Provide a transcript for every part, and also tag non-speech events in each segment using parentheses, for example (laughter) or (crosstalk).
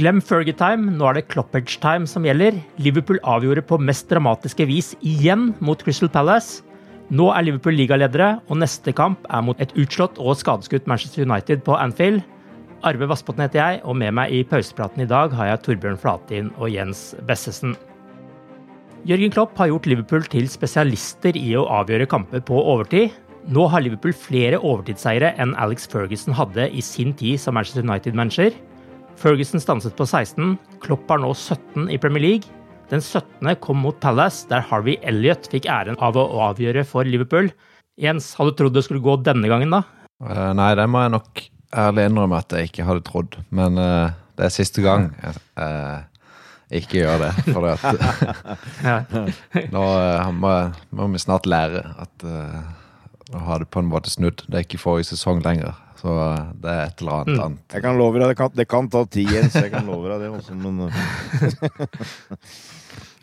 Glem Fergie-time, nå er det Cloppage-time som gjelder. Liverpool avgjorde på mest dramatiske vis igjen mot Crystal Palace. Nå er Liverpool ligaledere, og neste kamp er mot et utslått og skadeskutt Manchester United på Anfield. Arve Vassbotn heter jeg, og med meg i pausepraten i dag har jeg Torbjørn Flatin og Jens Bessesen. Jørgen Klopp har gjort Liverpool til spesialister i å avgjøre kamper på overtid. Nå har Liverpool flere overtidsseiere enn Alex Ferguson hadde i sin tid som Manchester United-manager. Ferguson stanset på 16, Klopp har nå 17 i Premier League. Den 17. kom mot Palace, der Harvey Elliot fikk æren av å avgjøre for Liverpool. Jens, hadde du trodd det skulle gå denne gangen, da? Uh, nei, det må jeg nok ærlig innrømme at jeg ikke hadde trodd. Men uh, det er siste gang jeg uh, ikke gjør det. For at (laughs) (laughs) nå må, må, vi snart lære at nå har det på en måte snudd. Det er ikke forrige sesong lenger. Så det er et eller annet mm. annet. Jeg kan love deg, det kan, det kan ta tid, Jens. Jeg kan love deg det også, men (laughs)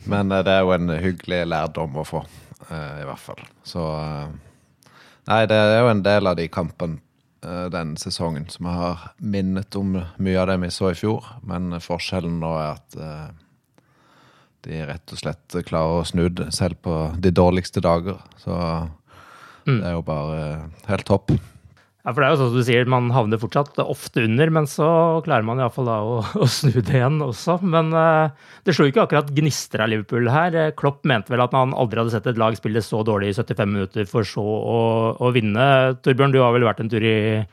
Men det er jo en hyggelig lærdom å få, i hvert fall. Så Nei, det er jo en del av de kampene den sesongen som jeg har minnet om mye av det vi så i fjor. Men forskjellen nå er at de rett og slett klarer å snu det selv på de dårligste dager. Så det er jo bare helt topp. Ja, for det er jo sånn som du sier, Man havner fortsatt ofte under, men så klarer man iallfall da å, (laughs) å snu det igjen også. Men uh, det slo ikke akkurat gnister av Liverpool her. Klopp mente vel at han aldri hadde sett et lag spille så dårlig i 75 minutter for så å, å vinne. Torbjørn, du har vel vært en tur i,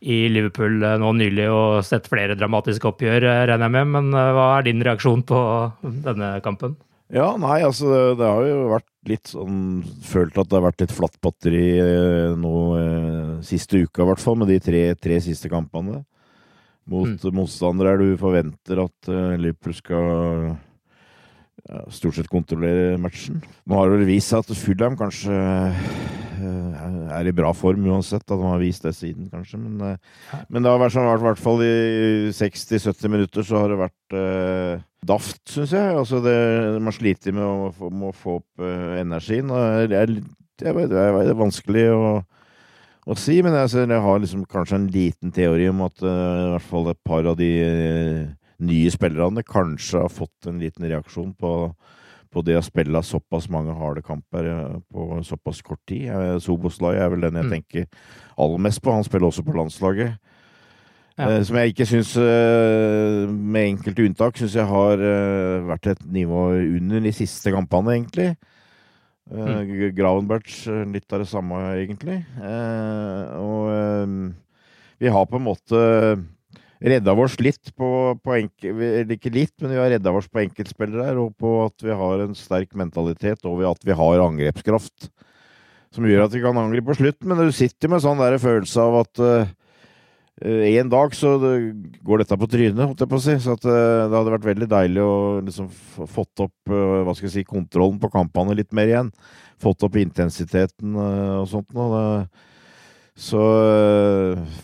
i Liverpool nå nylig og sett flere dramatiske oppgjør, regner jeg med. Men uh, hva er din reaksjon på denne kampen? Ja, nei, altså det har jo vært litt sånn Følt at det har vært litt flatt batteri eh, nå eh, siste uka, i hvert fall, med de tre, tre siste kampene. Mot mm. motstandere du forventer at uh, Liverpool skal ja, stort sett kontrollere matchen. Nå har det vel vist seg at Fulham kanskje er i bra form uansett. At han har vist det siden, kanskje. Men, uh, men det har vært sånn, i hvert fall i 60-70 minutter så har det vært daft, syns jeg. Altså det, man sliter med å, få, med å få opp eh, energien. Og det, er, det, er, det er vanskelig å, å si, men jeg, jeg, har liksom kanskje en liten teori om at eh, i hvert fall et par av de uh, nye spillerne kanskje har fått en liten reaksjon på, på det å spille såpass mange harde kamper på såpass kort tid. Soboslaj er vel den jeg mm. tenker aller mest på. Han spiller også på landslaget. Ja. Eh, som jeg ikke syns, eh, med enkelte unntak, syns jeg har eh, vært et nivå under de siste kampene, egentlig. Mm. Gravenberch litt av det samme, egentlig. Og vi har på en måte redda oss litt på, på enkel, ikke litt, men vi har redda oss på enkeltspillere her, og på at vi har en sterk mentalitet, og at vi har angrepskraft. Som gjør at vi kan angripe på slutten, men du sitter med sånn der følelse av at uh, en dag så går dette på trynet, holdt jeg på å si. Så at, uh, det hadde vært veldig deilig å liksom fått opp uh, hva skal jeg si, kontrollen på kampene litt mer igjen. Fått opp intensiteten og sånt. Og, så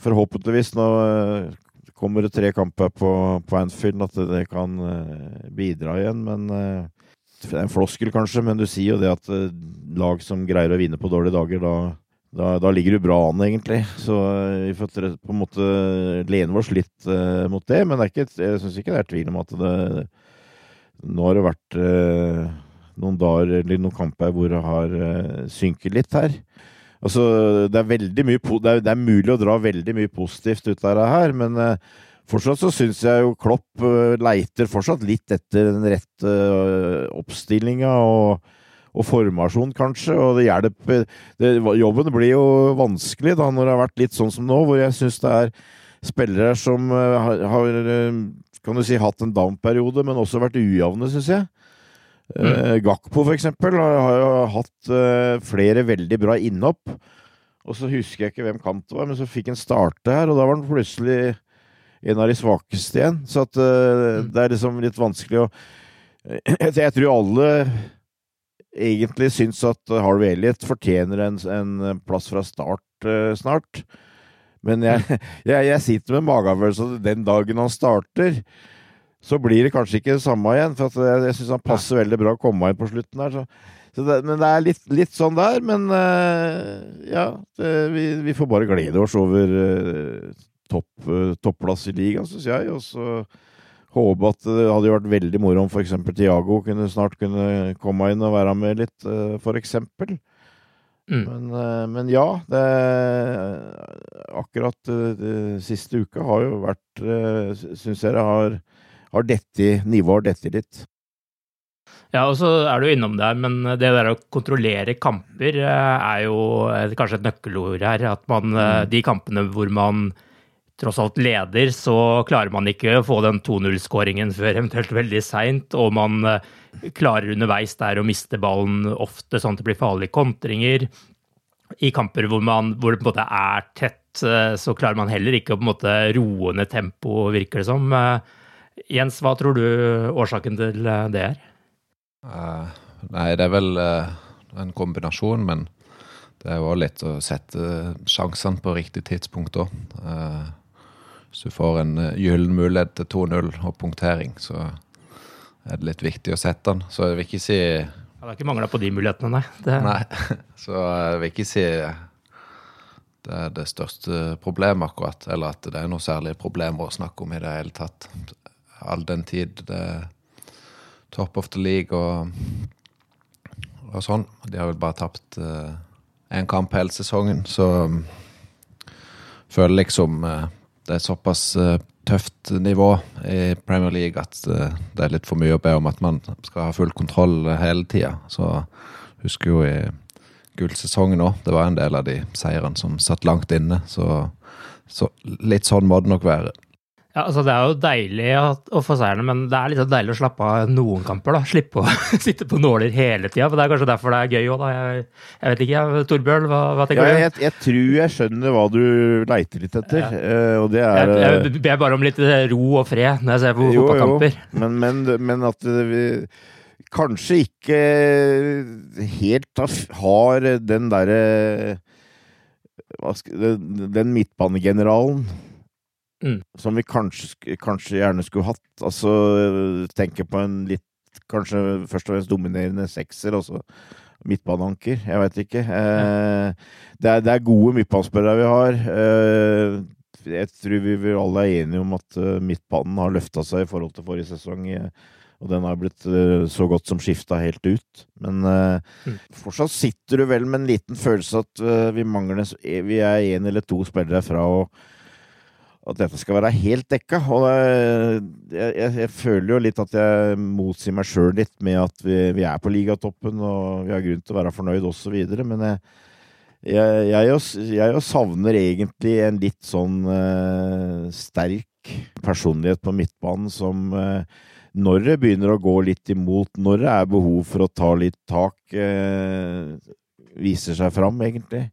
forhåpentligvis nå kommer det tre kamper på, på Anfield, at det kan bidra igjen. Men det er en floskel, kanskje, men du sier jo det at uh, lag som greier å vinne på dårlige dager, da, da, da ligger du bra an, egentlig. Så vi får på en måte lene oss litt mot det. Men det ikke, jeg syns ikke det er tvil om at det Nå har det vært noen dager eller noen kamper hvor det har synket litt her. Altså, det er veldig mye det er, det er, mulig å dra veldig mye positivt ut av det her, men Fortsatt så syns jeg jo Klopp uh, leiter fortsatt litt etter den rette uh, oppstillinga og, og formasjon, kanskje. Og det hjelper det, Jobben blir jo vanskelig da når det har vært litt sånn som nå, hvor jeg syns det er spillere som har, har kan du si, hatt en down-periode, men også vært ujevne, syns jeg. Mm. Gakpo, for eksempel, har jo hatt flere veldig bra innhopp. Og så husker jeg ikke hvem kant det var, men så fikk han starte her, og da var han plutselig en av de svakeste igjen. Så at uh, det er liksom litt vanskelig å (clears throat) Jeg tror alle egentlig syns at Harvey Elliot fortjener en, en plass fra start uh, snart. Men jeg, (laughs) jeg, jeg sitter med magefølelsen at den dagen han starter, så blir det kanskje ikke det samme igjen. For jeg, jeg syns han passer veldig bra å komme inn på slutten der. Så, så det, men det er litt, litt sånn der. Men uh, ja, det, vi, vi, får bare glede oss over uh, topp, uh, topplass i ligaen, syns jeg. Og så håpe at det hadde vært veldig moro om f.eks. Tiago kunne snart kunne komme inn og være med litt, eh, f.eks. Mm. Men, eh, men, ja, det, akkurat det, siste uka har jo vært Syns jeg det har, har dette nivået dette litt. Ja, og så er du innom der, men det der å kontrollere kamper er jo kanskje et nøkkelord her. At man, mm. de kampene hvor man tross alt leder, så klarer man ikke å få den 2-0-skåringen før eventuelt veldig seint, og man eh, klarer underveis der å miste ballen ofte sånn at det blir farlige kontringer. I kamper hvor, man, hvor det på en måte er tett, eh, så klarer man heller ikke å på en måte roe ned tempoet, virker det som. Eh, Jens, hva tror du årsaken til det er? Uh, nei, det er vel uh, en kombinasjon, men det er jo litt å sette sjansene på riktig tidspunkt òg. Uh, hvis du får en gyllen mulighet til 2-0 og punktering, så er det litt viktig å sette den. Så jeg vil ikke si ja, Det har ikke mangla på de mulighetene, nei. Det... (laughs) Nei, så jeg vil ikke si det er det største problemet, akkurat. Eller at det er noe særlig problemer å snakke om i det hele tatt. All den tid det er top of the league og, og sånn. De har vel bare tapt én uh, kamp hele sesongen, så um, føler liksom uh, det er såpass tøft nivå i Premier League at det er litt for mye å be om at man skal ha full kontroll hele tida. Så husker jo i gullsesongen òg, det var en del av de seirene som satt langt inne. Så, så litt sånn må det nok være. Ja, altså Det er jo deilig å få seierne, men det er litt deilig å slappe av noen kamper. da, Slippe å (laughs) sitte på nåler hele tida. Det er kanskje derfor det er gøy òg, da. Jeg, jeg, vet ikke, Torbjørn, hva, hva tenker ja, du? Jeg, jeg, tror jeg skjønner hva du leiter litt etter. Ja. Uh, og det er Jeg, jeg ber bare om litt ro og fred når jeg ser på fotballkamper. Men, men, men, at vi kanskje ikke helt har den derre Den midtbanegeneralen Mm. Som vi kanskje, kanskje, gjerne skulle hatt. Altså tenke på en litt Kanskje først og fremst dominerende sekser, også midtbaneanker. Jeg veit ikke. Eh, det, er, det, er, gode midtbanespillere vi har. Eh, jeg tror vi, vi alle er enige om at uh, midtbanen har løfta seg i forhold til forrige sesong. og den har blitt uh, så godt som skifta helt ut. Men uh, mm. fortsatt sitter du vel med en liten følelse at vi mangler Vi er én eller to spillere fra å at dette skal være helt dekka. Og jeg, jeg, jeg, føler jo litt at jeg motsier meg sjøl litt med at vi, vi, er på ligatoppen og vi har grunn til å være fornøyd osv. Men jeg, jeg, jeg savner egentlig en litt sånn uh, sterk personlighet på midtbanen som uh, når det begynner å gå litt imot, når det er behov for å ta litt tak, uh, viser seg fram, egentlig.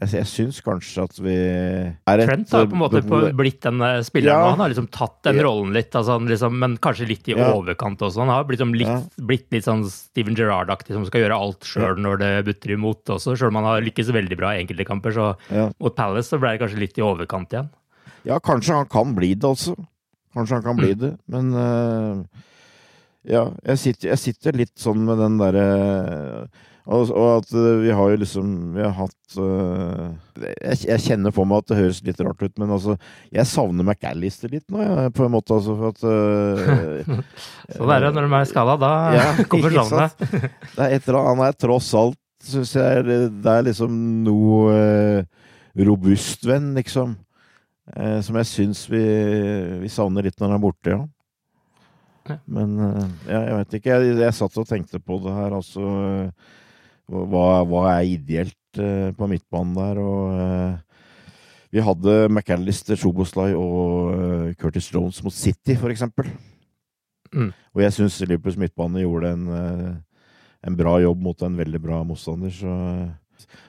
Jeg, jeg syns kanskje at vi er et Trent har på en måte på, blitt den eh, spilleren. Ja. Han har liksom tatt den rollen litt, altså, han liksom, men kanskje litt i Ja. overkant også. Han har blitt, liksom litt, Ja. blitt litt sånn Steven Gerrard-aktig, som skal gjøre alt sjøl når det butter imot også. Sjøl om han har lykkes veldig bra i enkelte kamper, så mot Palace så ble det kanskje litt i overkant igjen. Ja, kanskje han kan bli det, altså. Kanskje han kan bli det, men uh, Ja, jeg sitter, jeg sitter litt sånn med den derre og, og at eh, vi har jo liksom Vi har hatt uh, jeg, jeg kjenner på meg at det høres litt rart ut, men altså Jeg savner McAllister litt nå, jeg, på en måte, altså, for at uh, (laughs) Sånn er det når de er skada. Da (laughs) Ja, (laughs) kommer savnet. Det er et eller annet, han er tross alt, syns jeg, det er liksom noe uh, robust venn, liksom. Uh, som jeg syns vi, vi savner litt når han er borte, ja. Men ja, jeg vet ikke. Jeg, jeg satt og tenkte på det her, altså. eh, Hva, hva er ideelt eh, på midtbanen der? Og eh, vi hadde McAllister, Szoboslai og eh, Curtis Jones mot City, for eksempel. Mm. Og jeg syns Liverpools midtbane gjorde en, eh, en bra jobb mot en veldig bra motstander, så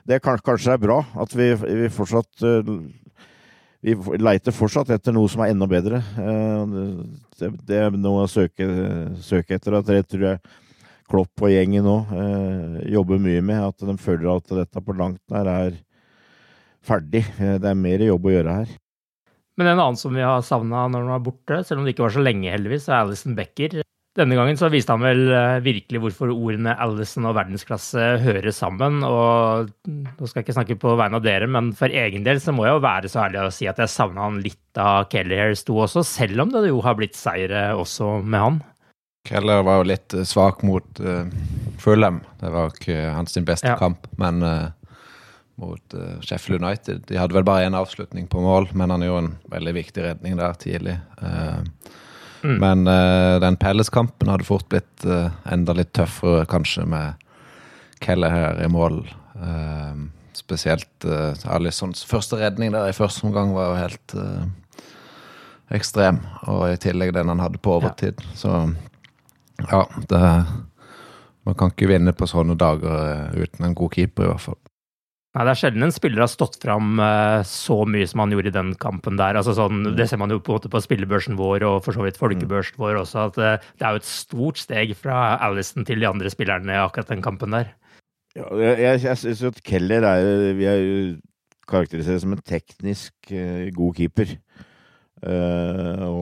det er kan- kanskje er bra at vi, vi fortsatt eh, Vi leiter fortsatt etter noe som er enda bedre. Eh, Det, det er noe å søke, søke etter. Det tror jeg Klopp og gjengen nå eh, jobber mye med. At de føler at dette på langt nær er ferdig. Eh, Det er mer jobb å gjøre her. Men en annen som vi har savna når han var borte, selv om det ikke var så lenge, heldigvis, er Alison Becker. Denne gangen så viste han vel eh, virkelig hvorfor ordene Alison og verdensklasse hører sammen. Og nå skal jeg ikke snakke på vegne av dere, men for egen del så må jeg jo være så ærlig å si at jeg savna han litt da Kelleher sto også, selv om det jo har blitt seire også med han. Keller var jo litt eh, svak mot uh, Fulham. Det var ikke hans beste Ja. kamp, men uh, mot uh, Sheffield United De hadde vel bare én avslutning på mål, men han gjorde en veldig viktig redning der tidlig. Uh, Mm. Men den Pelles-kampen hadde fort blitt enda litt tøffere, kanskje, med Keller her i mål. Spesielt uh, Alissons første redning der i første omgang var jo helt ekstrem. Og i tillegg den han hadde på overtid. Så ja, det Man kan ikke vinne på sånne dager eh, uten en god keeper, i hvert fall. Nei, Det er sjelden en spiller har stått fram eh, så mye som han gjorde i den kampen der. Altså sånn, det ser man jo på en måte på spillebørsen vår og for så vidt folkebørsen vår også. at eh, Det er jo et stort steg fra Alison til de andre spillerne i akkurat den kampen der. Ja, jeg jeg, jeg syns at Keller er Vi er jo karakterisert som en teknisk god keeper. Uh, og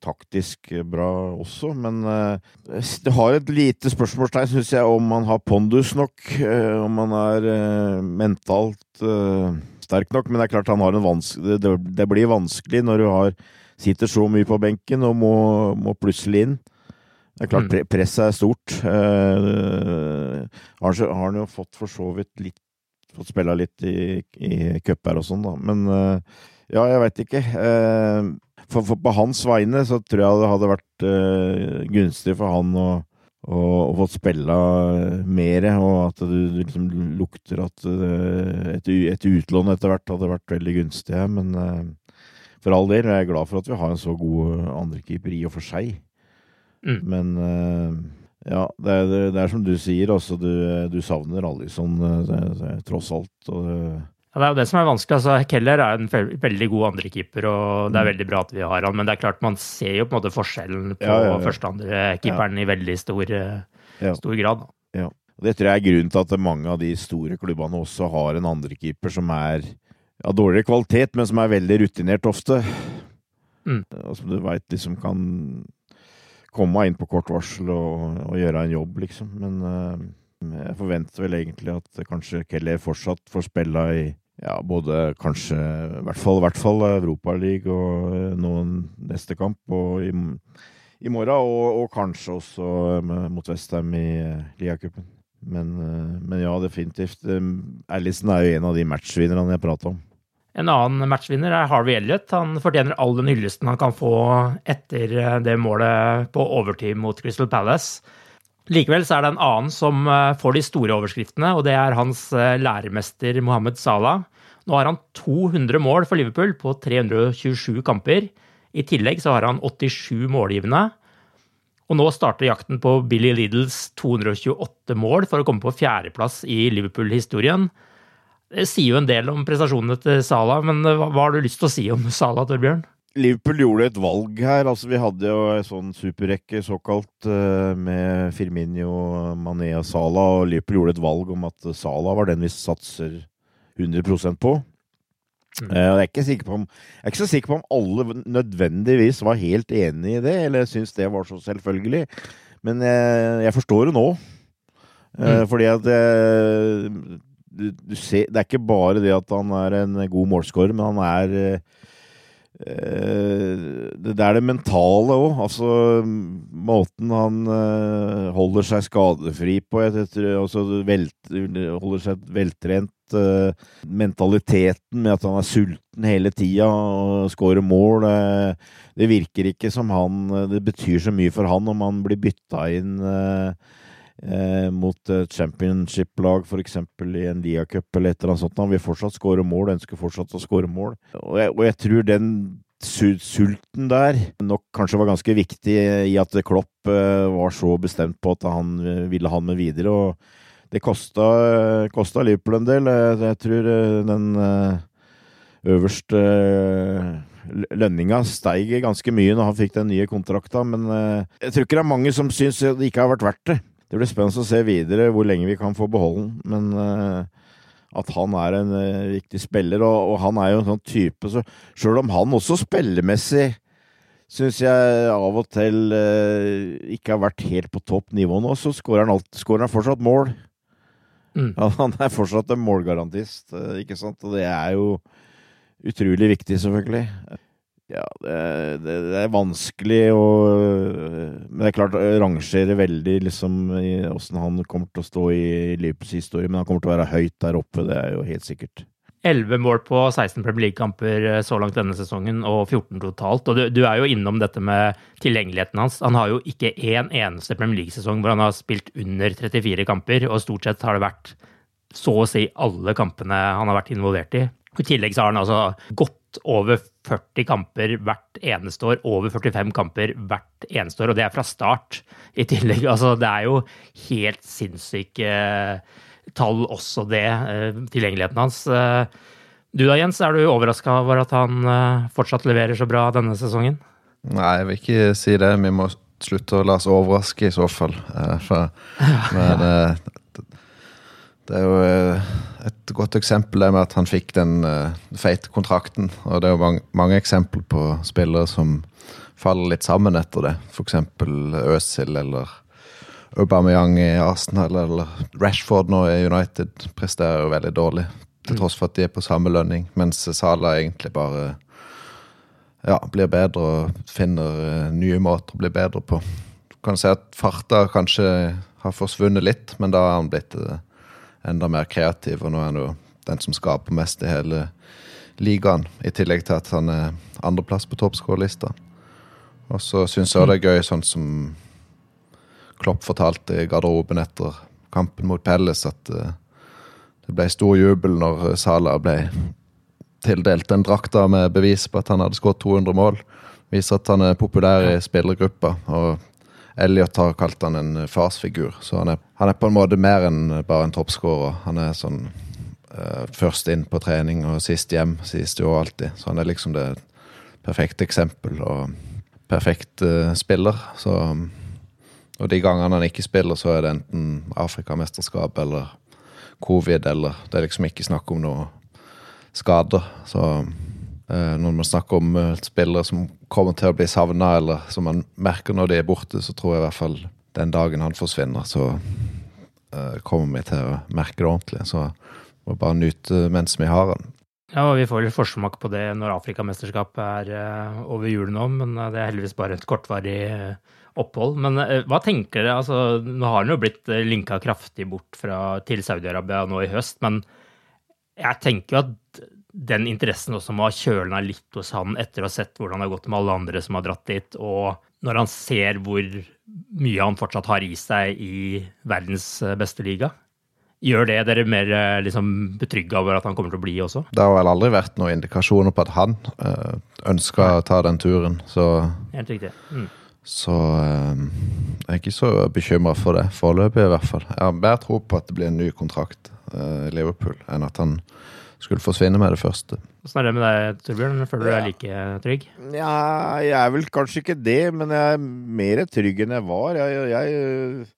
taktisk bra også, men eh, det har et lite spørsmålstegn, syns jeg, om man har pondus nok. eh, om man er eh, mentalt eh, sterk nok. Men det er klart han har en vanskelig det, blir vanskelig når du har sitter så mye på benken og må, må plutselig inn. Det er klart Mm. pre presset er stort. Uh, har, han jo fått for så vidt litt Fått spilla litt i, i cuper og sånn, da. Men uh, ja, jeg veit ikke. Eh, for, for på hans vegne så tror jeg det hadde vært uh, gunstig for han å og, fått spille mer, og at du, du liksom lukter at uh, et, et utlån etter hvert hadde vært veldig gunstig. Men uh, for all del er jeg glad for at vi har en så god andrekeeper i og for seg. Mm. Men uh, ja, det er, det, er som du sier, altså. Du, du savner Alison tross alt. Og, Ja, det er jo det som er vanskelig. altså Keller er en veldig god andrekeeper, og det er Mm. veldig bra at vi har han. Men det er klart man ser jo på en måte forskjellen på Ja, ja, ja. første- og andrekeeperen i veldig stor, eh, stor grad. Ja. Og Det tror jeg er grunnen til at mange av de store klubbene også har en andrekeeper som er av dårligere kvalitet, men som er veldig rutinert ofte. Mm. Og som du veit liksom kan komme inn på kort varsel og, og gjøre en jobb, liksom. Men uh, jeg forventer vel egentlig at kanskje Keller fortsatt får spille i ja, både kanskje i hvert fall, hvert fall Europaliga og eh, noen neste kamp og i, i morgen, og, og kanskje også eh, mot Westham i eh, ligacupen. Men, men ja, definitivt. Allison er jo en av de matchvinnerne jeg prata om. En annen matchvinner er Harvey Elliot. Han fortjener all den hyllesten han kan få etter det målet på overtid mot Crystal Palace. Likevel så er det en annen som eh, får de store overskriftene, og det er hans eh, læremester Mohammed Salah. Nå har han 200 mål for Liverpool på 327 kamper. I tillegg så har han 87 målgivende. Og nå starter jakten på Billy Liddles 228 mål for å komme på fjerdeplass i Liverpool-historien. Det sier jo en del om prestasjonene til Salah, men hva, hva har du lyst til å si om Salah, Torbjørn? Liverpool gjorde et valg her. altså Vi hadde jo en sånn superrekke såkalt eh, med Firminio, Mané og Salah. Og Liverpool gjorde et valg om at Salah var den vi satser 100% på. Mm. Jeg, er ikke på om, jeg er ikke så sikker på om alle nødvendigvis var helt enig i det, eller syntes det var så selvfølgelig. Men jeg, jeg forstår det nå. Mm. Fordi at du, du ser, Det er ikke bare det at han er en god målskårer, men han er Eh, det er det mentale òg. Altså måten han uh, holder seg skadefri på. Altså, velt, holder seg veltrent. Uh, mentaliteten med at han er sulten hele tida og skårer mål. Uh, det virker ikke som han Det betyr så mye for han om han blir bytta inn mot et championship-lag, f.eks. i en Lia-cup eller et eller annet sånt. Han vil fortsatt skåre mål, ønsker fortsatt å skåre mål. Og jeg, og jeg, tror den sulten der nok kanskje var ganske viktig i at Klopp uh, var så bestemt på at han ville ha med videre. og Det kosta, kosta Liverpool en del. Jeg, tror den øverste lønninga steig ganske mye når han fikk den nye kontrakta, men jeg tror ikke det er mange som syns det ikke har vært verdt det. Det blir spennende å se videre hvor lenge vi kan få beholde den, men at han er en uh, viktig spiller, og, og, han er jo en sånn type så Sjøl om han også spillemessig syns jeg av og til uh, ikke har vært helt på topp nivå nå, så skårer han, han, fortsatt mål. Mm. (laughs) Han er fortsatt en målgarantist, uh, ikke sant? Og det er jo utrolig viktig, selvfølgelig. Ja, det, det, det, er vanskelig å Men det er klart, rangere veldig liksom åssen han kommer til å stå i Liverpools historie. Men han kommer til å være høyt der oppe, det er jo helt sikkert. 11 mål på 16 Premier League-kamper eh, så langt denne sesongen, og 14 totalt. Og du, du, er jo innom dette med tilgjengeligheten hans. Han har jo ikke én eneste Premier League-sesong hvor han har spilt under 34 kamper, og stort sett har det vært så å si alle kampene han har vært involvert i. I tillegg så har han altså gått over 40 kamper hvert eneste år, over 45 kamper hvert eneste år, og det er fra start i tillegg. (laughs) Altså, det er jo helt sinnssyke eh, tall også, det, eh, tilgjengeligheten hans. Eh, du da, Jens, er du overraska over at han fortsatt leverer så bra denne sesongen? Nei, jeg vil ikke si det. Vi må slutte å la oss overraske i så fall. For, (laughs) men det er jo et godt eksempel er med at han fikk den uh, feite kontrakten. Og det er jo mange, mange eksempler på spillere som faller litt sammen etter det. F.eks. Øzil eller Aubameyang i Arsenal eller Rashford nå i United presterer jo veldig dårlig. Til tross for at de er på samme lønning, mens Salah egentlig bare ja, blir bedre og finner uh, nye måter å bli bedre på. Du kan si at farta kanskje har forsvunnet litt, men da har han blitt uh, enda mer kreativ, og nå er han jo den som skaper mest i hele ligaen. I tillegg til at han er andreplass på toppskårerlista. Og så syns jeg det er gøy, sånn som Klopp fortalte i garderoben etter kampen mot Pelles, at uh, det ble stor jubel når Salah ble tildelt den drakta med bevis på at han hadde skåret 200 mål. Viser at han er populær i spillergruppa. og Elliot har kalt han en farsfigur. Så han er, han er på en måte mer enn bare en toppskårer. Han er sånn uh, først inn på trening og sist hjem, det jo alltid. Så han er liksom det perfekte eksempel og perfekt uh, spiller. Så Og de gangene han ikke spiller, så er det enten Afrikamesterskap eller covid, eller Det er liksom ikke snakk om noe skader. Så uh, når man snakker om spillere som kommer til å bli savna, eller som man merker når de er borte, så tror jeg i hvert fall den dagen han forsvinner, så uh, kommer vi til å merke det ordentlig. Så må bare nyte mens vi har han. Ja, og Vi får vel forsmak på det når Afrikamesterskapet er uh, over jul nå, men uh, det er heldigvis bare et kortvarig opphold. Men hva tenker dere? Altså, nå har han jo blitt linka kraftig bort fra, til Saudi-Arabia nå i høst, men jeg tenker jo at den interessen også må ha kjølna litt hos han etter å ha sett hvordan det har gått med alle andre som har dratt dit, og når han ser hvor mye han fortsatt har i seg i verdens beste liga? Gjør det dere mer liksom, betrygga over at han kommer til å bli også? Det har vel aldri vært noen indikasjoner på at han øh, ønsker å ta den turen, så Helt riktig. Mm. Så øh, jeg er ikke så bekymra for det, foreløpig i hvert fall. Jeg har mer tro på at det blir en ny kontrakt øh, i Liverpool, enn at han skulle forsvinne med det første. Åssen er det med deg, Torbjørn? Føler du deg like trygg? Ja, jeg er vel kanskje ikke det, men jeg er mer trygg enn jeg var. Jeg, jeg,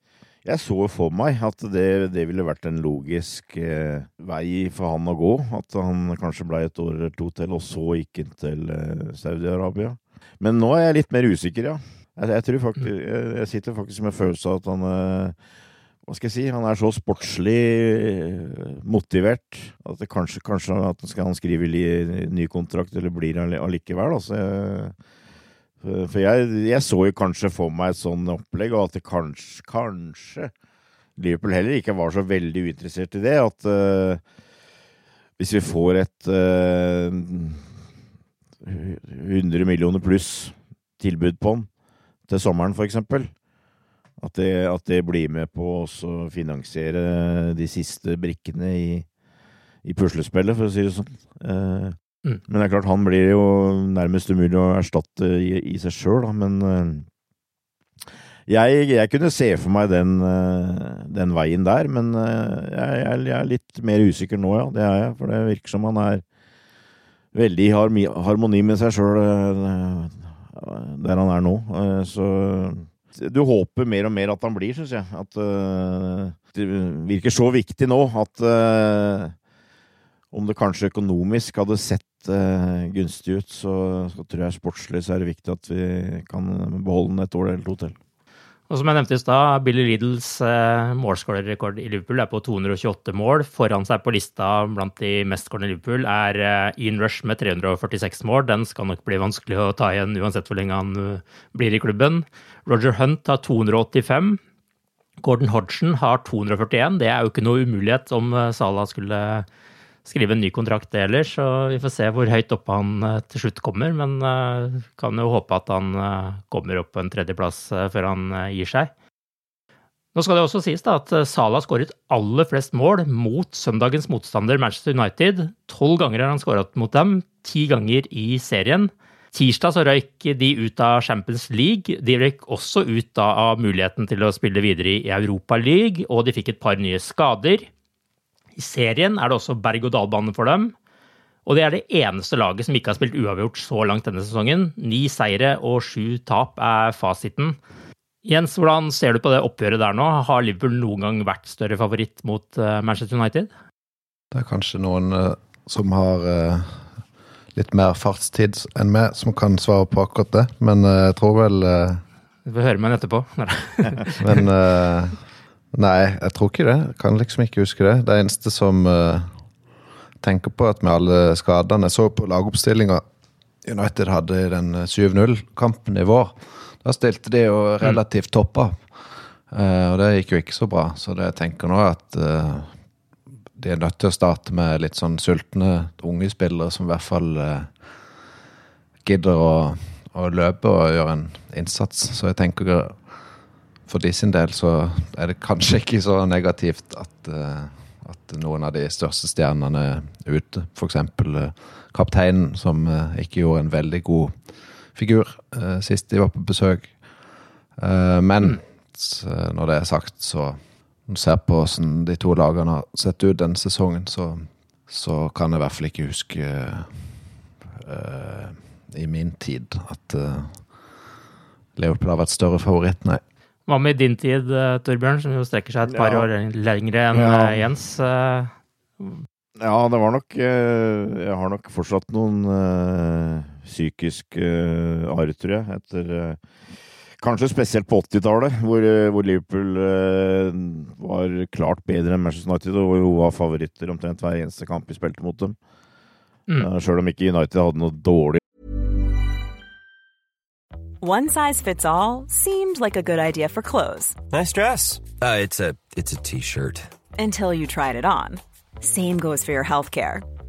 jeg så for meg at det, det ville vært en logisk eh, vei for han å gå. At han kanskje ble et år eller to til, og så gikk han til eh, Saudi-Arabia. Men nå er jeg litt mer usikker, ja. Jeg, jeg, tror faktisk, jeg, jeg sitter faktisk med følelse av at han eh, hva skal jeg si, han er så sportslig eh, motivert at det kanskje, kanskje at skal han skrive ny kontrakt, eller blir han allikevel. Altså, for jeg, jeg, så jo kanskje for meg et sånn opplegg, og at det kanskje, kanskje Liverpool heller ikke var så veldig uinteressert i det. At uh, hvis vi får et uh, eh, 100 millioner pluss tilbud på han til sommeren, for eksempel, at det, at det, blir med på å finansiere de siste brikkene i, i puslespillet, for å si det sånn. Eh, mm. Men det er klart, han blir jo nærmest umulig å erstatte i, i seg sjøl, da. Men eh, jeg, jeg, kunne se for meg den, uh, den veien der, men jeg, jeg, er litt mer usikker nå, ja. Det er jeg. For det virker som han er veldig i harmoni med seg sjøl der han er nå. Så du håper mer og mer at han blir, syns jeg. At uh, det virker så viktig nå at uh, om det kanskje økonomisk hadde sett uh, gunstig ut, så, så, tror jeg sportslig så er det viktig at vi kan beholde den et år eller to til. Og som jeg nevnte i stad, Billy Riddles eh, målskårerrekord i Liverpool er på 228 mål. Foran seg på lista blant de mestskårende i Liverpool er eh, Ian Rush med 346 mål. Den skal nok bli vanskelig å ta igjen uansett hvor lenge han uh, blir i klubben. Roger Hunt har 285. Gordon Hodgson har 241. Det er jo ikke noe umulighet om uh, Salah skulle skrive en ny kontrakt, heller. Så vi får se hvor høyt oppe han uh, til slutt kommer. Men uh, kan jo håpe at han kommer opp på en tredjeplass før han gir seg. Nå skal det også sies da at Salah skåret aller flest mål mot søndagens motstander Manchester United. Tolv ganger har han skåret mot dem, ti ganger i serien. Tirsdag så røyk de ut av Champions League. De røyk også ut av muligheten til å spille videre i Europa League, og de fikk et par nye skader. I serien er det også berg-og-dal-bane for dem. Og det er det eneste laget som ikke har spilt uavgjort så langt denne sesongen. Ni seire og sju tap er fasiten. Jens, hvordan ser du på det oppgjøret der nå? Har Liverpool noen gang vært større favoritt mot eh, Manchester United? Det er kanskje noen uh, som har uh, litt mer fartstid enn meg, som kan svare på akkurat det, men uh, jeg tror vel Du får høre meg etterpå. (laughs) men Nei, jeg tror ikke det. Jeg kan liksom ikke huske det. Det eneste som uh, tenker på, at med alle skadene Jeg så på lagoppstillinga United hadde i den 7-0-kampen i vår. Da stilte de jo mm. relativt toppa. Uh, og det gikk jo ikke så bra. Så det jeg tenker nå, er at de er nødt til å starte med litt sånn sultne unge spillere som i hvert fall eh, gidder å, å, løpe og gjøre en innsats. Så jeg tenker for de sin del så er det kanskje ikke så negativt at, eh, at noen av de største stjernene er ute. F.eks. Eh, kapteinen, som uh, ikke gjorde en veldig god figur uh, sist de var på besøk. men når det er sagt, så når du ser på hvordan de to lagene har sett ut denne sesongen, så, så kan jeg i hvert fall ikke huske i min tid at Leopold har vært større favoritt, nei. Hva med din tid, eh, Torbjørn, som jo strekker seg et par ja. år lengre enn ja. Eh, Jens? Eh? Ja, det var nok Jeg har nok fortsatt noen psykiske arr, tror jeg, etter Kanskje spesielt på 80-tallet, hvor, hvor, Liverpool var klart bedre enn Manchester United, og jo var favoritter omtrent hver eneste kamp vi spilte mot dem. Mm. Sjøl om ikke United hadde noe dårlig One size fits all seemed like a good idea for clothes. Nice dress. Uh, it's a it's a t-shirt. Until you tried it on. Same goes for your healthcare.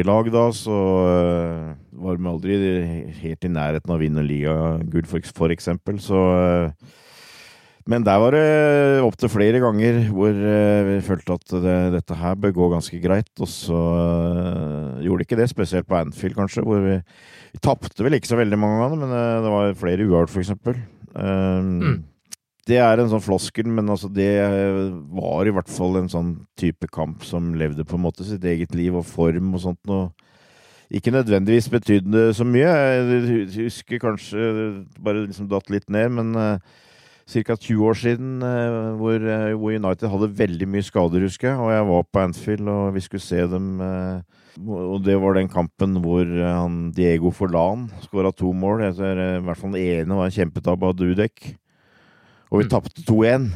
Lag da, så uh, var de aldri helt i nærheten av å vinne ligagull, for, for eksempel. Så uh, Men der var det opptil flere ganger hvor uh, vi følte at det, dette her bør gå ganske greit. Og så gjorde det ikke det, spesielt på Anfield, kanskje, hvor vi, vi tapte vel ikke så veldig mange ganger, men det var flere uavgjort, for eksempel. Mm. Det er en sånn floskel, men altså det var i hvert fall en sånn type kamp som levde på en måte sitt eget liv og form og sånt. noe. ikke nødvendigvis betydde så mye. Jeg husker kanskje bare liksom datt litt ned, men uh, ca. 20 år siden uh, hvor, United hadde veldig mye skader, husker jeg. Og jeg var på Anfield, og vi skulle se dem. og det var den kampen hvor Diego Forlan skåra to mål. I hvert fall den ene var en kjempetabbe av Dudek. Og vi mm. tapte 2-1.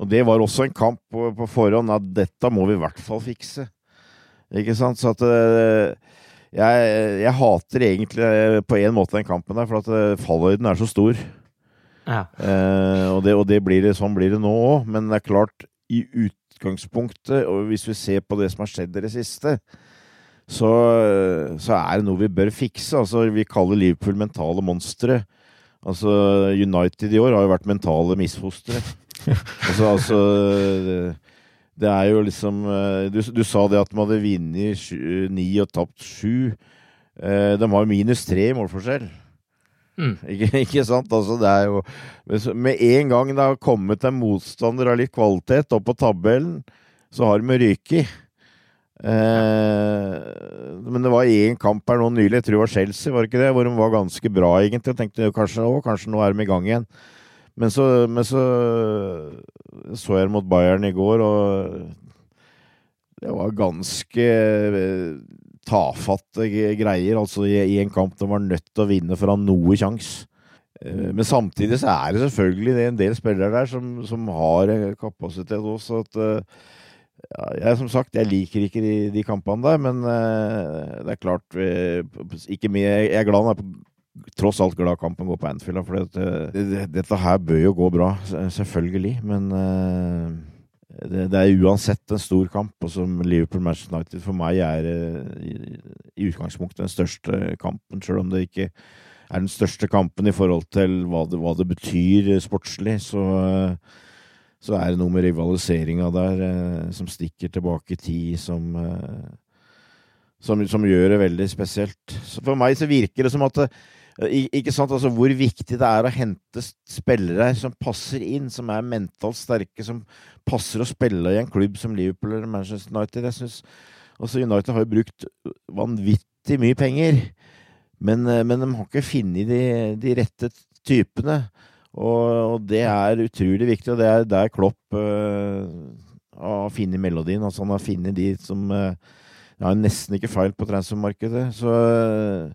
Og det var også en kamp på, på, forhånd at dette må vi i hvert fall fikse. Ikke sant? Så at uh, jeg, jeg hater egentlig eh, på en måte den kampen der, for at eh, fallhøyden er så stor. Ja. Eh, og, det, og det blir det, sånn blir det nå òg. Men det er klart, i utgangspunktet, og hvis vi ser på det som har skjedd i det siste, så, så er det noe vi bør fikse. Altså, vi kaller Liverpool mentale monstre. Altså, United i år har jo vært mentale misfostre. (laughs) altså, altså Det er jo liksom eh, du, du, sa det at de hadde vunnet ni og tapt sju. Eh, de har jo minus tre i målforskjell. Mm. Ikke, ikke, sant? Altså, det er jo Med en gang det har kommet en motstander av litt kvalitet opp på tabellen, så har de ryket. Eh, men det var én kamp her nå nylig, jeg tror det var Chelsea, var det ikke det? Hvor de var ganske bra, egentlig. Jeg tenkte kanskje, å, kanskje nå er de i gang igjen. Men så, men så så jeg mot Bayern i går, og det var ganske eh, tafatte greier. Altså i, en kamp de var nødt til å vinne for å ha noe sjanse. Eh, men samtidig så er det selvfølgelig en del spillere der som, som har kapasitet også. at jeg, som sagt, jeg liker ikke de, de kampene der, men uh, det er klart uh, ikke mye, Jeg er glad når tross alt glad kampen går på Anfield. For det, det, dette her bør jo gå bra, selvfølgelig. Men uh, det, det, er uansett en stor kamp. Og som Liverpool-Manchester United for meg er i, i, utgangspunktet den største kampen, selv om det ikke er den største kampen i forhold til hva det, hva det betyr sportslig, så, så er det noe med rivaliseringa der som stikker tilbake i tid, som, som, som gjør det veldig spesielt. Så for meg så virker det som at ikke sant, altså Hvor viktig det er å hente spillere som passer inn, som er mentalt sterke, som passer å spille i en klubb som Liverpool eller Manchester United. Jeg synes, altså United har jo brukt vanvittig mye penger, men, eh, men de har ikke funnet de, de rette typene. Og, og, det er utrolig viktig, og det er der Klopp uh, har funnet melodien. Altså han har funnet de som øh, har nesten ikke feil på transfermarkedet. Så øh,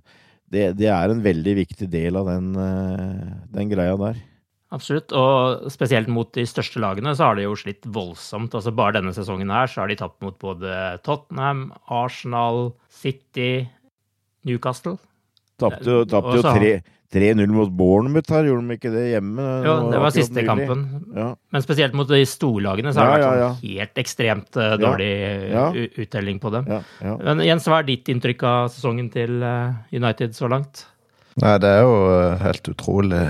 det, det, er en veldig viktig del av den, den, greia der. Absolutt, og spesielt mot de største lagene så har de jo slitt voldsomt. Altså Bare denne sesongen her så har de tapt mot både Tottenham, Arsenal, City, Newcastle. Tapte jo, tapt jo tre, 3-0 mot Bournemouth her, gjorde de ikke det hjemme? Jo, det var siste nylig. kampen. Ja. Men spesielt mot de storlagene så har det ja, vært sånn helt ekstremt uh, dårlig uttelling på dem. Men Jens, hva er ditt inntrykk av sesongen til uh, United så langt? Nei, Det er jo uh, helt utrolig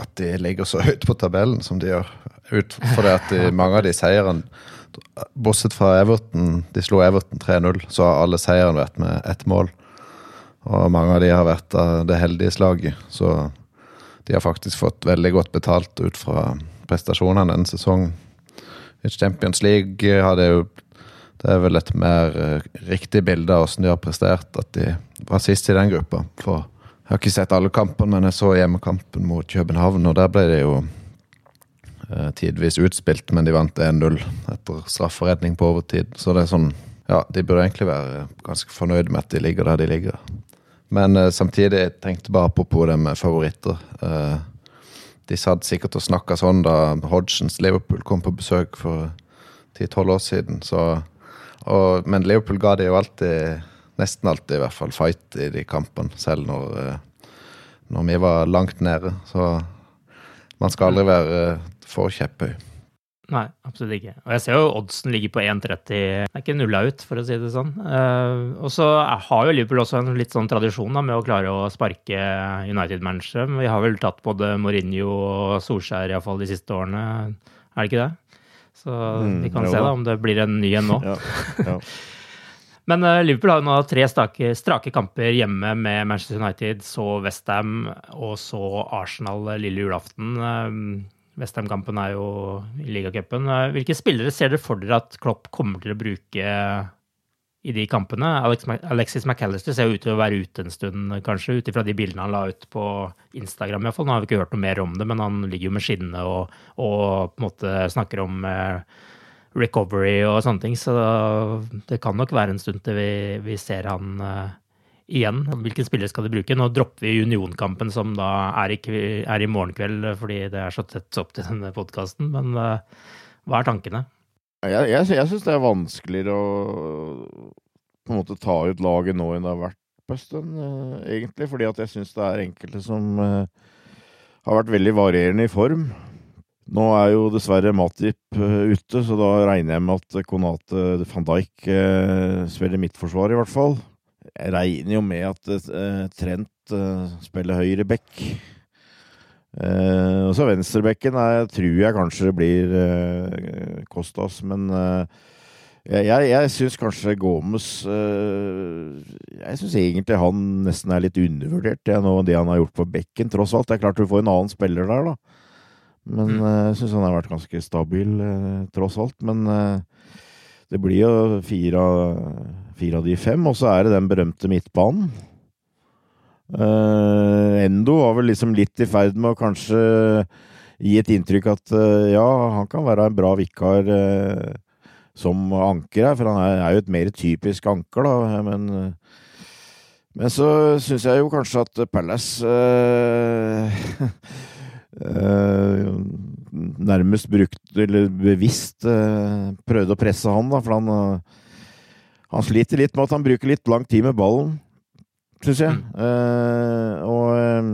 at de ligger så høyt på tabellen som de gjør. Ut, fordi at de, (laughs) mange av de seirene Bortsett fra Everton, de slo Everton 3-0, så har alle seirene vært med ett mål. Og mange av de har vært av det heldige slaget. Så de har faktisk fått veldig godt betalt ut fra prestasjonene denne sesongen. I Champions League har det jo Det er vel et mer uh, riktig bilde av hvordan de har prestert, at de var sist i den gruppa. For jeg har ikke sett alle kampene, men jeg så hjemmekampen mot København, og der ble det jo uh, tidvis utspilt, men de vant 1-0 etter strafferedning på overtid. Så det er sånn Ja, de burde egentlig være ganske fornøyd med at de ligger der de ligger. Men uh, samtidig jeg tenkte bare apropos det med favoritter. Uh, de satt sikkert og snakka sånn da Hodgsons Liverpool kom på besøk for 10-12 år siden. Så, og, men Liverpool ga det jo alltid, nesten alltid i hvert fall, fight i de kampene. Selv når, uh, når vi var langt nede. Så man skal aldri være for kjepphøy. Nei, absolutt ikke. Og jeg ser jo oddsen ligger på 1,30. Det er ikke nulla ut, for å si det sånn. Uh, og så har jo Liverpool også en litt sånn tradisjon da, med å klare å sparke United-managere. Vi har vel tatt både Mourinho og Solskjær iallfall de siste årene, er det ikke det? Så mm, vi kan se da om det blir en ny en nå. ja, (laughs) ja. Men uh, Liverpool har jo nå tre strake, strake, kamper hjemme med Manchester United, så Westham og så Arsenal lille julaften. Westham-kampen er jo i ligacupen. Hvilke spillere ser dere for dere at Klopp kommer til å bruke i de kampene? Alex, Alexis McAllister ser jo ut til å være ute en stund, kanskje, ut ifra de bildene han la ut på Instagram. I hvert fall. Nå har vi ikke hørt noe mer om det, men han ligger jo med skinnene og, og, på en måte snakker om eh, recovery og sånne ting. Så det kan nok være en stund til vi, vi ser han eh, igjen. Hvilken spiller skal de bruke? Nå dropper vi Unionkampen, som da er i, er i morgen kveld fordi det er så tett opp til denne podkasten. Men uh, hva er tankene? Jeg, jeg, jeg syns det er vanskeligere å på en måte ta ut laget nå enn det har vært på en uh, egentlig. Fordi at jeg syns det er enkelte som uh, har vært veldig varierende i form. Nå er jo dessverre Matip ute, så da regner jeg med at Konate van Dijk spiller midtforsvar, i hvert fall. Jeg regner jo med at uh, Trent uh, spiller høyre back. Uh, og så venstrebekken tror jeg kanskje det blir uh, Kostas, men jeg, jeg, jeg syns kanskje Gomes Jeg syns egentlig han nesten er litt undervurdert, det, nå, det han har gjort på bekken, tross alt. Det er klart du får en annen spiller der, da. Men mm. jeg syns han har vært ganske stabil, tross alt. Men det blir jo fire av fire av de fem, og så er det den berømte midtbanen. Uh, Endo var vel liksom litt i ferd med å kanskje gi et inntrykk at uh, ja, han kan være en bra vikar uh, som anker her, for han er, er, jo et mer typisk anker, da, men men så syns jeg jo kanskje at Palace (laughs) nærmest brukte, eller bevisst prøvde å presse han, da, for han han sliter litt med at han bruker litt lang tid med ballen, syns jeg. Mm. Uh, og um,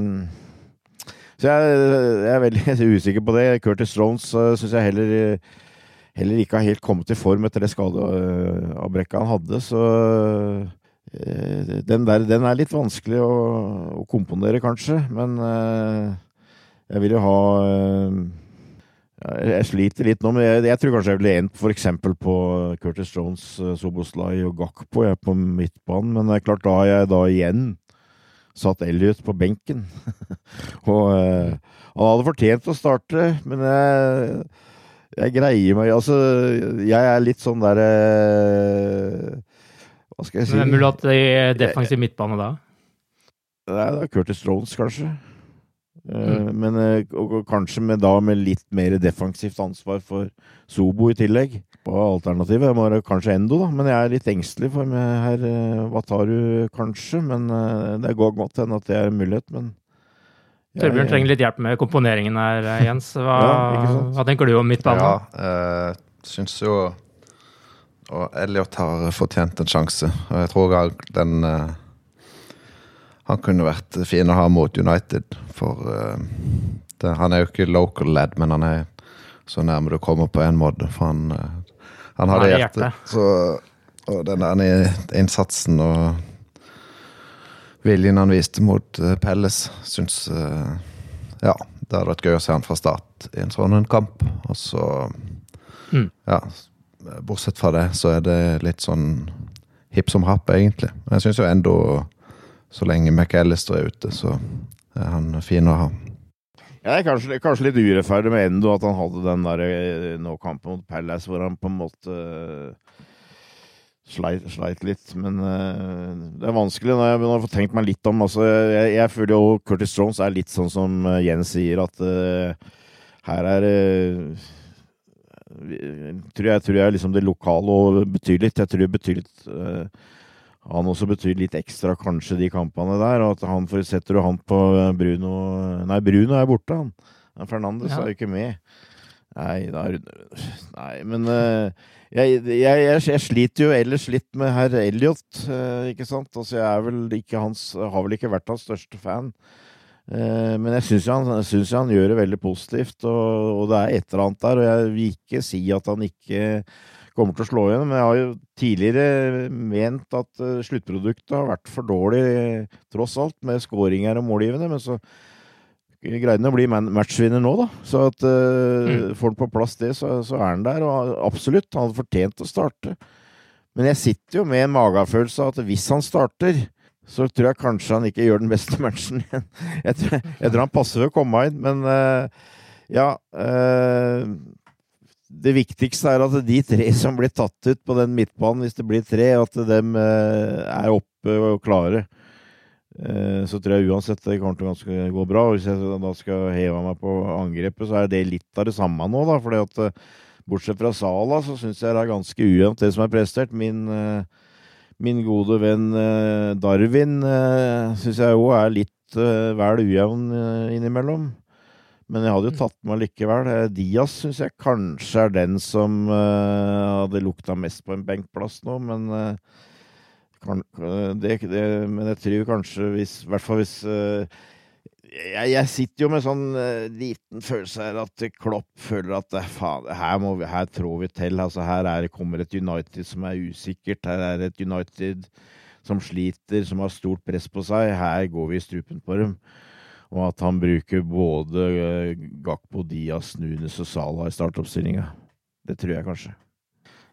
Så jeg, jeg, er veldig (laughs) usikker på det. Curtis Jones uh, syns jeg heller, heller ikke har helt kommet i form etter det skadeavbrekket han hadde. Så uh, den der den er litt vanskelig å, å komponere, kanskje. Men eh, jeg vil jo ha eh, jeg sliter litt nå, men jeg, jeg tror kanskje jeg ville endt f.eks. på Curtis Jones, Soboslai og Gakpo jeg, på midtbanen. Men det er klart, da har jeg da igjen satt Elliot på benken. (laughs) og uh, han hadde fortjent å starte, men jeg, jeg greier meg Altså, jeg er litt sånn derre uh, Hva skal jeg si? Hvem mulig du hatt i defensiv midtbane da? Nei, det er Curtis Jones, kanskje. Mm. Men og, og kanskje med, da med litt mer defensivt ansvar for Sobo i tillegg. På alternativet må det kanskje Endo, da. Men jeg er litt engstelig for med her Wataru, kanskje. Men det går godt hende at det er en mulighet, men Torbjørn trenger litt hjelp med komponeringen her, Jens. Hva, (laughs) ja, hva tenker du om midtbanen? Ja, uh, syns jo Og Elliot har fortjent en sjanse. Og jeg tror den uh, han kunne vært fin å ha mot United, for uh, det, han er jo ikke local lad, men han er så nærme du kommer på en måte, for han, uh, han har det hjertet. Så, og den der innsatsen og viljen han viste mot uh, Pelles, syns Ja, det hadde vært gøy å se han fra start i en sånn en kamp. Og så mm. Ja, bortsett fra det, så er det litt sånn hipp som happ, egentlig. Men jeg syns jo enda så lenge McAllister er ute, så er han fin å ha. Ja, det er kanskje, kanskje litt urettferdig med Endo at han hadde den der eh, nå kampen mot Palace hvor han på en måte uh, sleit, sleit, litt. Men uh, det er vanskelig når jeg har få tenkt meg litt om altså, jeg, jeg, føler jo Curtis Jones er litt sånn som Jens sier, at uh, her er tror jeg, tror jeg liksom det lokale og betyr litt. Jeg tror det betyr litt han også betyr litt ekstra, kanskje, de kampene der. Og at han for, setter du han på Bruno Nei, Bruno er borte, han. Fernandes ja. er jo ikke med. Nei, da Nei, men uh, jeg, jeg, jeg, jeg, sliter jo ellers litt med herr Elliot, uh, ikke sant? Altså, jeg er vel ikke hans Har vel ikke vært hans største fan. Uh, men jeg syns han, han, gjør det veldig positivt, og, og, det er et eller annet der. Og jeg vil ikke si at han ikke kommer til å slå igjen. Men jeg har jo tidligere ment at uh, sluttproduktet har vært for dårlig, tross alt, med skåringer og målgivende. Men så greide han å bli matchvinner nå, da. Så at uh, mm. får han på plass det, så, så, er han der. Og absolutt, han hadde fortjent å starte. Men jeg sitter jo med en magefølelse av at hvis han starter, så tror jeg kanskje han ikke gjør den beste (laughs) matchen igjen. Jeg tror, jeg tror han passer ved å komme inn, men uh, ja det viktigste er at de tre som blir tatt ut på den midtbanen, hvis det blir tre, at de eh, er oppe og klare. Eh, så tror jeg uansett det kommer til å gå bra. Hvis jeg da skal heve meg på angrepet, så er det litt av det samme nå, da. fordi at eh, bortsett fra Sala, så syns jeg det er ganske ujevnt, det som er prestert. Min, min gode venn Darwin syns jeg òg er litt vel ujevn innimellom. Men jeg hadde jo mm. tatt med likevel. Eh, Diaz syns jeg kanskje er den som uh, hadde lukta mest på en benkplass nå, men uh, kan, det, det, Men jeg tror kanskje hvis I hvert fall hvis uh, jeg, jeg, sitter jo med sånn liten følelse her at Klopp føler at faen, her, må vi, her trår vi til. Altså, her er, kommer et United som er usikkert. Her er et United som sliter, som har stort press på seg. Her går vi i strupen på dem og at han bruker både eh, Gakpo, Diaz, Nunes og Salah i startoppstillinga. Det tror jeg kanskje.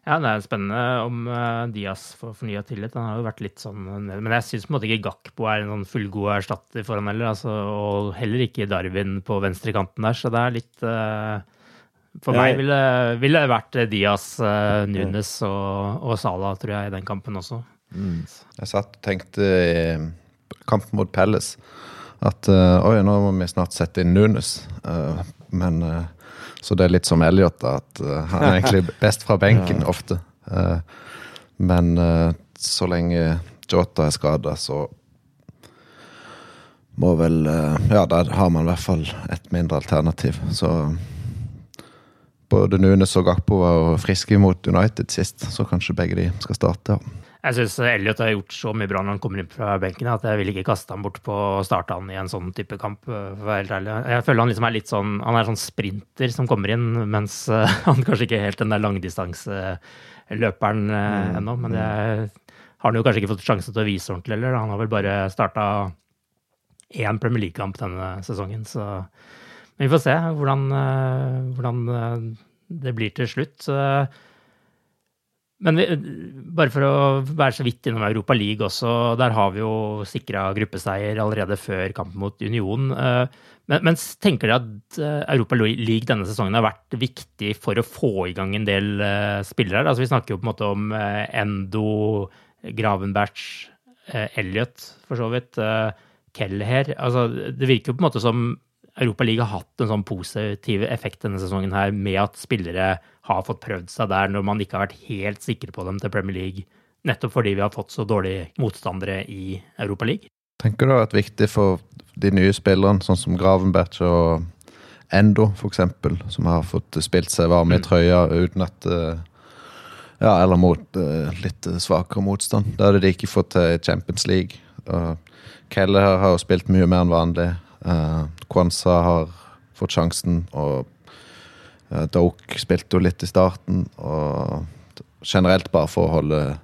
Ja, det er spennende om uh, Diaz får fornya tillit. Han har jo vært litt sånn Men jeg syns på en måte ikke Gakpo er en sånn fullgod erstatter for han heller. Altså, og heller ikke Darwin på venstrekanten der, så det er litt uh, For meg ville, ville det vært Diaz, uh, Nunes og, og Salah, tror jeg, i den kampen også. Mm. Jeg satt og tenkte i kampen mot Palace at uh, oi, nå må vi snart sette inn Nunes. Uh, men uh, Så det er litt som Elliot, at han er egentlig (laughs) best fra benken ofte. men så lenge Jota er skada, så må vel Ja, der har man i hvert fall et mindre alternativ. Så både Nunes og Gakpo var friske mot United sist, så kanskje begge de skal starte. ja. Jeg syns Elliot har gjort så mye bra når han kommer inn fra benken at jeg vil ikke kaste ham bort på å starte han i en sånn type kamp. for å være helt ærlig. Jeg føler han liksom er litt sånn han er sånn sprinter som kommer inn, mens (laughs) han kanskje ikke er helt den der langdistanseløperen mm. ennå. Men det er, har han jo kanskje ikke fått sjansen til å vise ordentlig heller. Han har vel bare starta én Premier League-kamp denne sesongen, så Men vi får se hvordan, hvordan det blir til slutt. Men vi, bare for å være så vidt innom Europa League også, der har vi jo sikra gruppeseier allerede før kampen mot Union. Eh, men, men, tenker dere at eh, Europa League denne sesongen har vært viktig for å få i gang en del uh, spillere? Altså, vi snakker jo på en måte om Endo, Gravenberch, uh, Elliot for så vidt, Kelleher. Altså, det virker jo på en måte som Europa-liga har hatt en sånn positiv effekt denne sesongen her, med at spillere har fått prøvd seg der når man ikke har vært helt sikre på dem til Premier League, nettopp fordi vi har fått så dårlige motstandere i Europa League. Tenker du det har vært viktig for de nye spillerne, sånn som Gravenberg og Endo, f.eks., som har fått spilt seg varme i mm. trøya uten at eh, Ja, eller mot uh, litt svakere motstand. Det hadde de ikke fått til Champions League. Keller Kelle har jo spilt mye mer enn vanlig. Uh, Kwanza har fått sjansen, og uh, Doke spilte jo litt i starten. Og generelt bare for å holde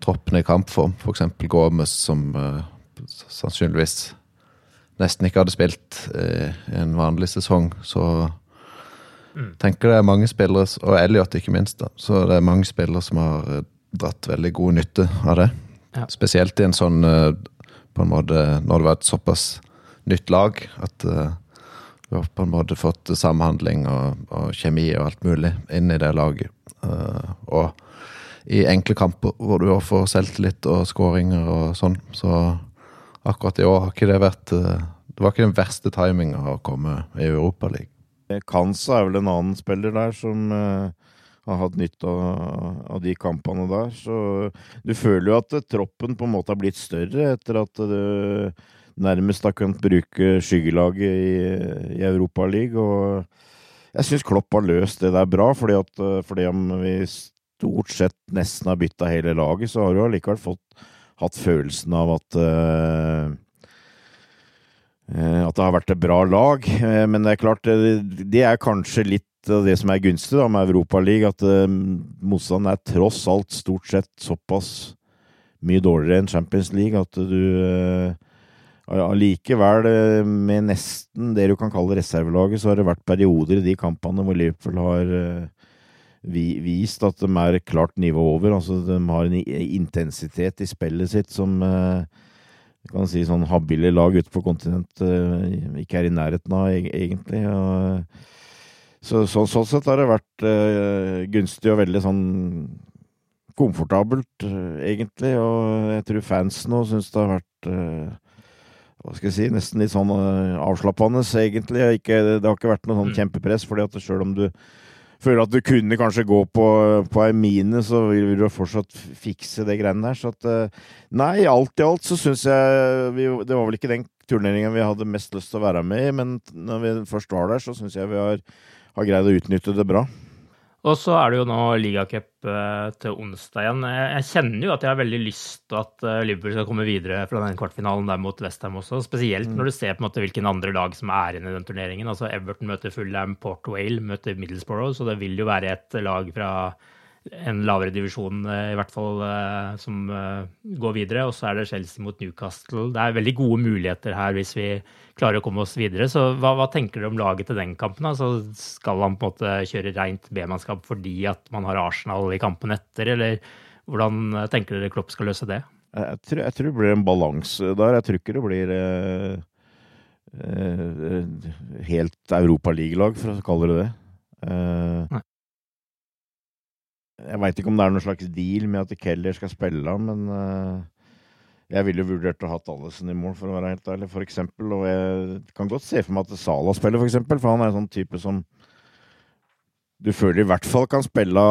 troppen i kampform. F.eks. Gomez, som uh, sannsynligvis nesten ikke hadde spilt i en vanlig sesong. Så mm. tenker det er mange spillere, og Elliot ikke minst, da. Så det er mange spillere som har dratt veldig god nytte av det. Ja. Spesielt i en sånn på en måte Når det var et såpass nytt lag. At uh, du har på en måte fått samhandling og, og, kjemi og alt mulig inn i det laget. Uh, og i enkle kamper hvor du får selvtillit og skåringer og sånn, så akkurat i år har ikke det vært uh, Det var ikke den verste timinga å komme i Europaligaen. Kansa er vel en annen spiller der som har hatt nytte av, av, de kampene der. Så du føler jo at troppen på en måte har blitt større etter at det nærmest har kunnet bruke skyggelaget i, i Europaligaen. Og jeg syns Klopp har løst det der bra, fordi, at, eh, fordi om vi stort sett nesten har bytta hele laget, så har du allikevel fått hatt følelsen av at uh, at det har vært et bra lag, men det er klart det er kanskje litt av det som er gunstig da med Europaligaen, at motstanden er tross alt stort sett såpass mye dårligere enn Champions League at du allikevel, eh, med nesten det du kan kalle reservelaget, så har det vært perioder i de kampene hvor Liverpool har eh, vist at de er klart nivå over. Altså, de har en intensitet i spillet sitt som jeg kan si sånn habile lag ute på kontinentet ikke er i nærheten av, egentlig. så, så, sånn sett har det vært gunstig og veldig sånn komfortabelt, egentlig. Og jeg tror fansen òg syns det har vært hva skal jeg si, nesten litt sånn uh, avslappende, egentlig. Ikke, det har ikke vært noe sånn mm. kjempepress, fordi at selv om du føler at du kunne kanskje gå på, på ei mine, så vil du fortsatt fikse det greiene der. Så at uh, Nei, alt i alt så syns jeg vi, Det var vel ikke den turneringen vi hadde mest lyst til å være med i, men når vi først var der, så syns jeg vi har, har greid å utnytte det bra. Og så er det jo nå ligacup eh, til onsdag igjen. Jeg kjenner jo at jeg har veldig lyst til at eh, Liverpool skal komme videre fra den kvartfinalen der mot Westham også. Spesielt mm. når du ser på en måte hvilken andre lag som er inne i den turneringen. Altså Everton møter Fulham, Port Wale møter Middlesbrough, så det vil jo være et lag fra en lavere divisjon, eh, i hvert fall, som går videre. Og så er det Chelsea mot Newcastle. Det er veldig gode muligheter her hvis vi klarer å komme oss videre. Så hva, hva tenker dere om laget til den kampen? Altså, skal han på en måte kjøre rent B-mannskap fordi at man har Arsenal i kampen etter, eller hvordan tenker dere Klopp skal løse det? Jeg tror, jeg tror det blir en balanse der. Jeg tror ikke det blir eh, eh, helt europaligalag, for å kalle det det. Eh, jeg veit ikke om det er noen slags deal med at Keller skal spille, men eh, jeg ville vurdert å ha Allison i mål, for å være helt ærlig, for eksempel. Og jeg kan godt se for meg at Sala spiller, for eksempel, for han er en sånn type som du føler i hvert fall kan spille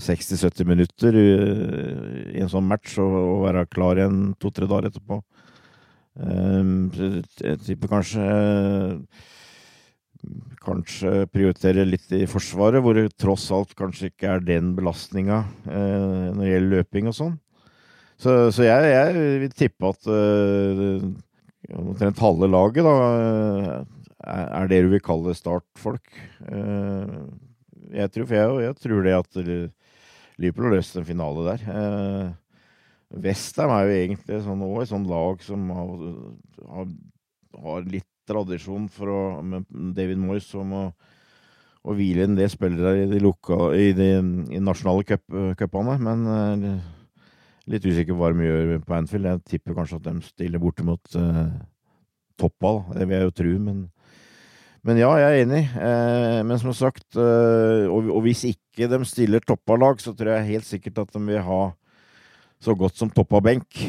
60-70 eh, minutter i en sånn match og, være klar igjen to-tre dager etterpå. Um, tipper kanskje Kanskje prioritere litt i Forsvaret, hvor det tross alt kanskje ikke er den belastninga eh, når det gjelder løping og sånn. Så, så jeg, jeg, vil tippe at uh, omtrent halve laget da er det du vil kalle startfolk. Eh, jeg tror, jeg, jeg tror det at Liverpool har løst en finale der. Eh, Westham er jo egentlig sånn, også et sånt lag som har, har, har litt tradisjon med David Moyes om å, å hvile en del spillere i de, loka, i de i nasjonale cupene. Men uh, litt usikker på hva de gjør på Anfield. Jeg tipper kanskje at de stiller bortimot uh, toppball. Det vil jeg jo tro, men men ja, jeg er enig. Eh, men som sagt, eh, og, og, hvis ikke de stiller toppa-lag, så tror jeg helt sikkert at de vil ha så godt som toppa benk.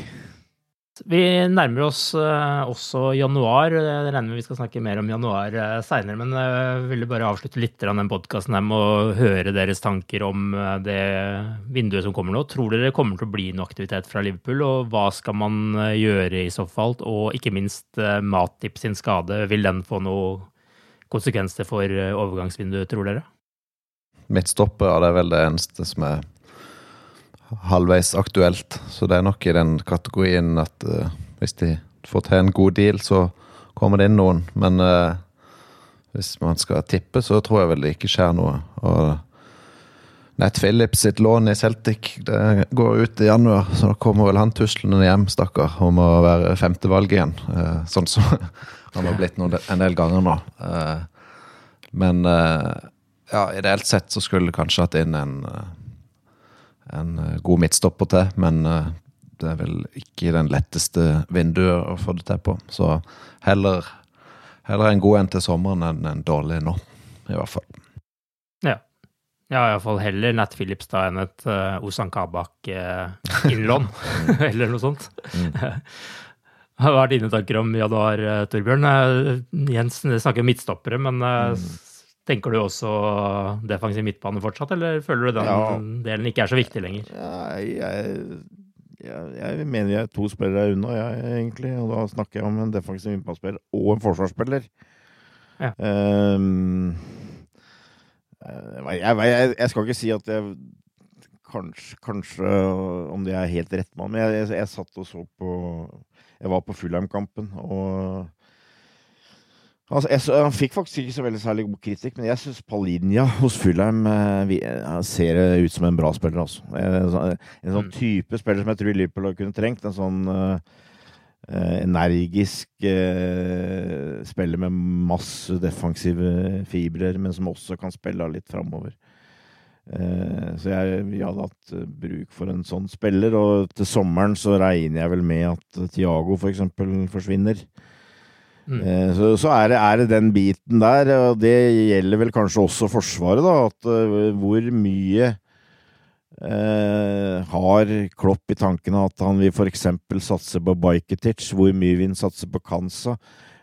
Vi nærmer oss uh, også januar. Jeg regner med vi skal snakke mer om januar uh, seinere. Men jeg ville bare avslutte litt av den podkasten med å høre deres tanker om det vinduet som kommer nå. Tror dere det kommer til å bli noe aktivitet fra Liverpool, og hva skal man gjøre i så fall? Og ikke minst Matip sin skade, vil den få noen konsekvenser for overgangsvinduet, tror dere? Midtstopper, ja, er vel det eneste som er halvveis aktuelt. Så det er nok i den kategorien at uh, hvis de får til en god deal, så kommer det inn noen. Men uh, hvis man skal tippe, så tror jeg vel det ikke skjer noe. Og Nett Phillips sitt lån i Celtic det går ut i januar, så da kommer vel han tuslende hjem, stakkar, om å være femtevalg igjen. Uh, sånn som (laughs) han har blitt noen, en del ganger nå. men ja, ideelt sett så skulle det kanskje hatt inn en en eh, god midtstopper til, men eh, det er vel ikke den letteste vinduet å få det til på. Så heller, heller en god en til sommeren enn en dårlig nå, i hvert fall. Ja. Ja, iallfall heller Nat Phillips da enn et uh, Ozan Kabak-innlån, uh, (laughs) (laughs) eller noe sånt. Mm. Hva er dine tanker om januar, Torbjørn? Jens snakker midtstoppere, men mm. Tenker du også defensiv midtbane fortsatt, eller føler du den ja. delen ikke er så viktig lenger? Ja, jeg, jeg, jeg, mener jeg er to spillere unna, jeg, egentlig. Og da snakker jeg om en defensiv midtbanespiller og en forsvarsspiller. Ja. Um, jeg, jeg, skal ikke si at jeg Kanskje, kanskje om det er helt rett mann, men jeg, satt og så på Jeg var på Fulheim-kampen, og Altså, jeg, han fikk faktisk ikke så veldig særlig god kritikk, men jeg syns Palinja hos Fulheim eh, ser ut som en bra spiller. Altså. En, en sånn mm. type spiller som jeg tror Liverpool kunne trengt. En sånn eh, energisk eh, spiller med masse defensive fibrer, men som også kan spille litt framover. Eh, så jeg, vi hadde hatt eh, bruk for en sånn spiller, og til sommeren så regner jeg vel med at Tiago f.eks. For forsvinner. Mm. Eh, så, så er, det, er, det, den biten der, og det gjelder vel kanskje også Forsvaret, da. At uh, hvor mye uh, har Klopp i tankene at han vil f.eks. satse på Bajketic? Hvor mye vil han satse på Kansa?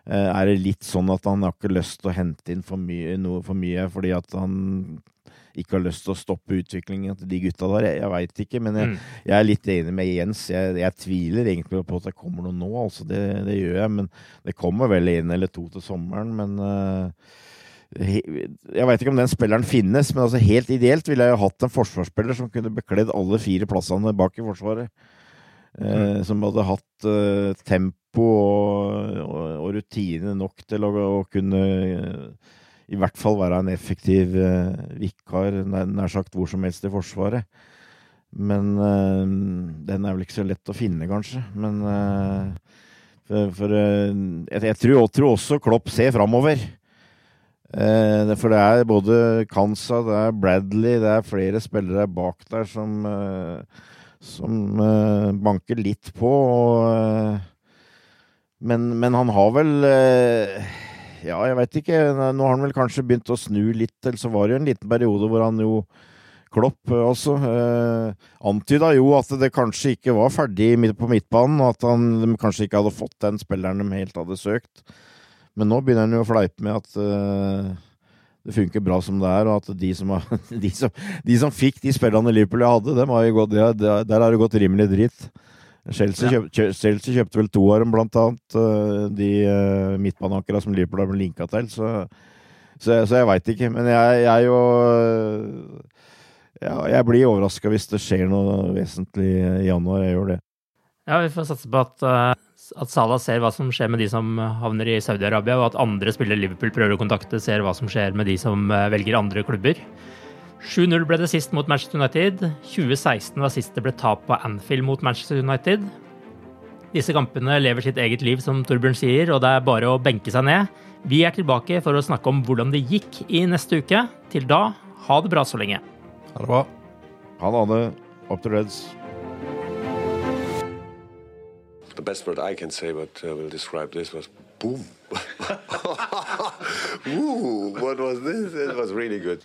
Uh, er det litt sånn at han har ikke lyst til å hente inn for mye, noe for mye fordi at han ikke har lyst til å stoppe utviklingen til de gutta der. Jeg, jeg veit ikke, men jeg, mm. jeg, er litt enig med Jens. Jeg, jeg, tviler egentlig på at det kommer noe nå, altså. Det, det, gjør jeg. Men det kommer vel en eller to til sommeren. Men uh, jeg veit ikke om den spilleren finnes, men altså helt ideelt ville jeg jo hatt en forsvarsspiller som kunne bekledd alle fire plassene bak i Forsvaret. Uh, mm. Som hadde hatt uh, tempo og, og, og, rutine nok til å, å kunne i hvert fall være en effektiv uh, vikar nær sagt hvor som helst i Forsvaret. Men uh, den er vel ikke så lett å finne, kanskje. Men uh, for, for jeg, jeg, tror, tror, også Klopp ser framover. for det er både Kansa, det er Bradley, det er flere spillere bak der som, som banker litt på. Og, men, men, han har vel ja, jeg veit ikke. Nå har han vel kanskje begynt å snu litt eller Så var det jo en liten periode hvor han jo Klopp også eh, antyda jo at det kanskje ikke var ferdig på midtbanen, og at han kanskje ikke hadde fått den spilleren de helt hadde søkt. Men nå begynner han jo å fleipe med at eh, det funker bra som det er, og at de som, har, (laughs) de som, de som fikk de spillerne Liverpool hadde, dem har jo gått, der har det gått rimelig dritt. Chelsea, ja. kjøpt, Chelsea, kjøpte vel to av dem, blant annet. Eh, de uh, midtbaneankerne som Liverpool har blitt linka til. Så, så, så jeg veit ikke. Men jeg, jeg jo ja, Jeg blir overraska hvis det skjer noe vesentlig i januar. Jeg gjør det. Ja, vi får satse på at, uh, at Salah ser hva som skjer med de som havner i Saudi-Arabia, og at andre spillere Liverpool prøver å kontakte, ser hva som skjer med de som velger andre klubber. 7-0 ble det sist mot Manchester United. 2016 var sist det ble tap på Anfield mot Manchester United. Disse kampene lever sitt eget liv, som Torbjørn sier, og det er bare å benke seg ned. Vi er tilbake for å snakke om hvordan det gikk i neste uke. Til da, ha det bra så lenge. Ha det bra. Ha det, Anne. Up to Reds. The best word I can say, but uh, will describe this was boom. (laughs) Ooh, what was this? It was really good.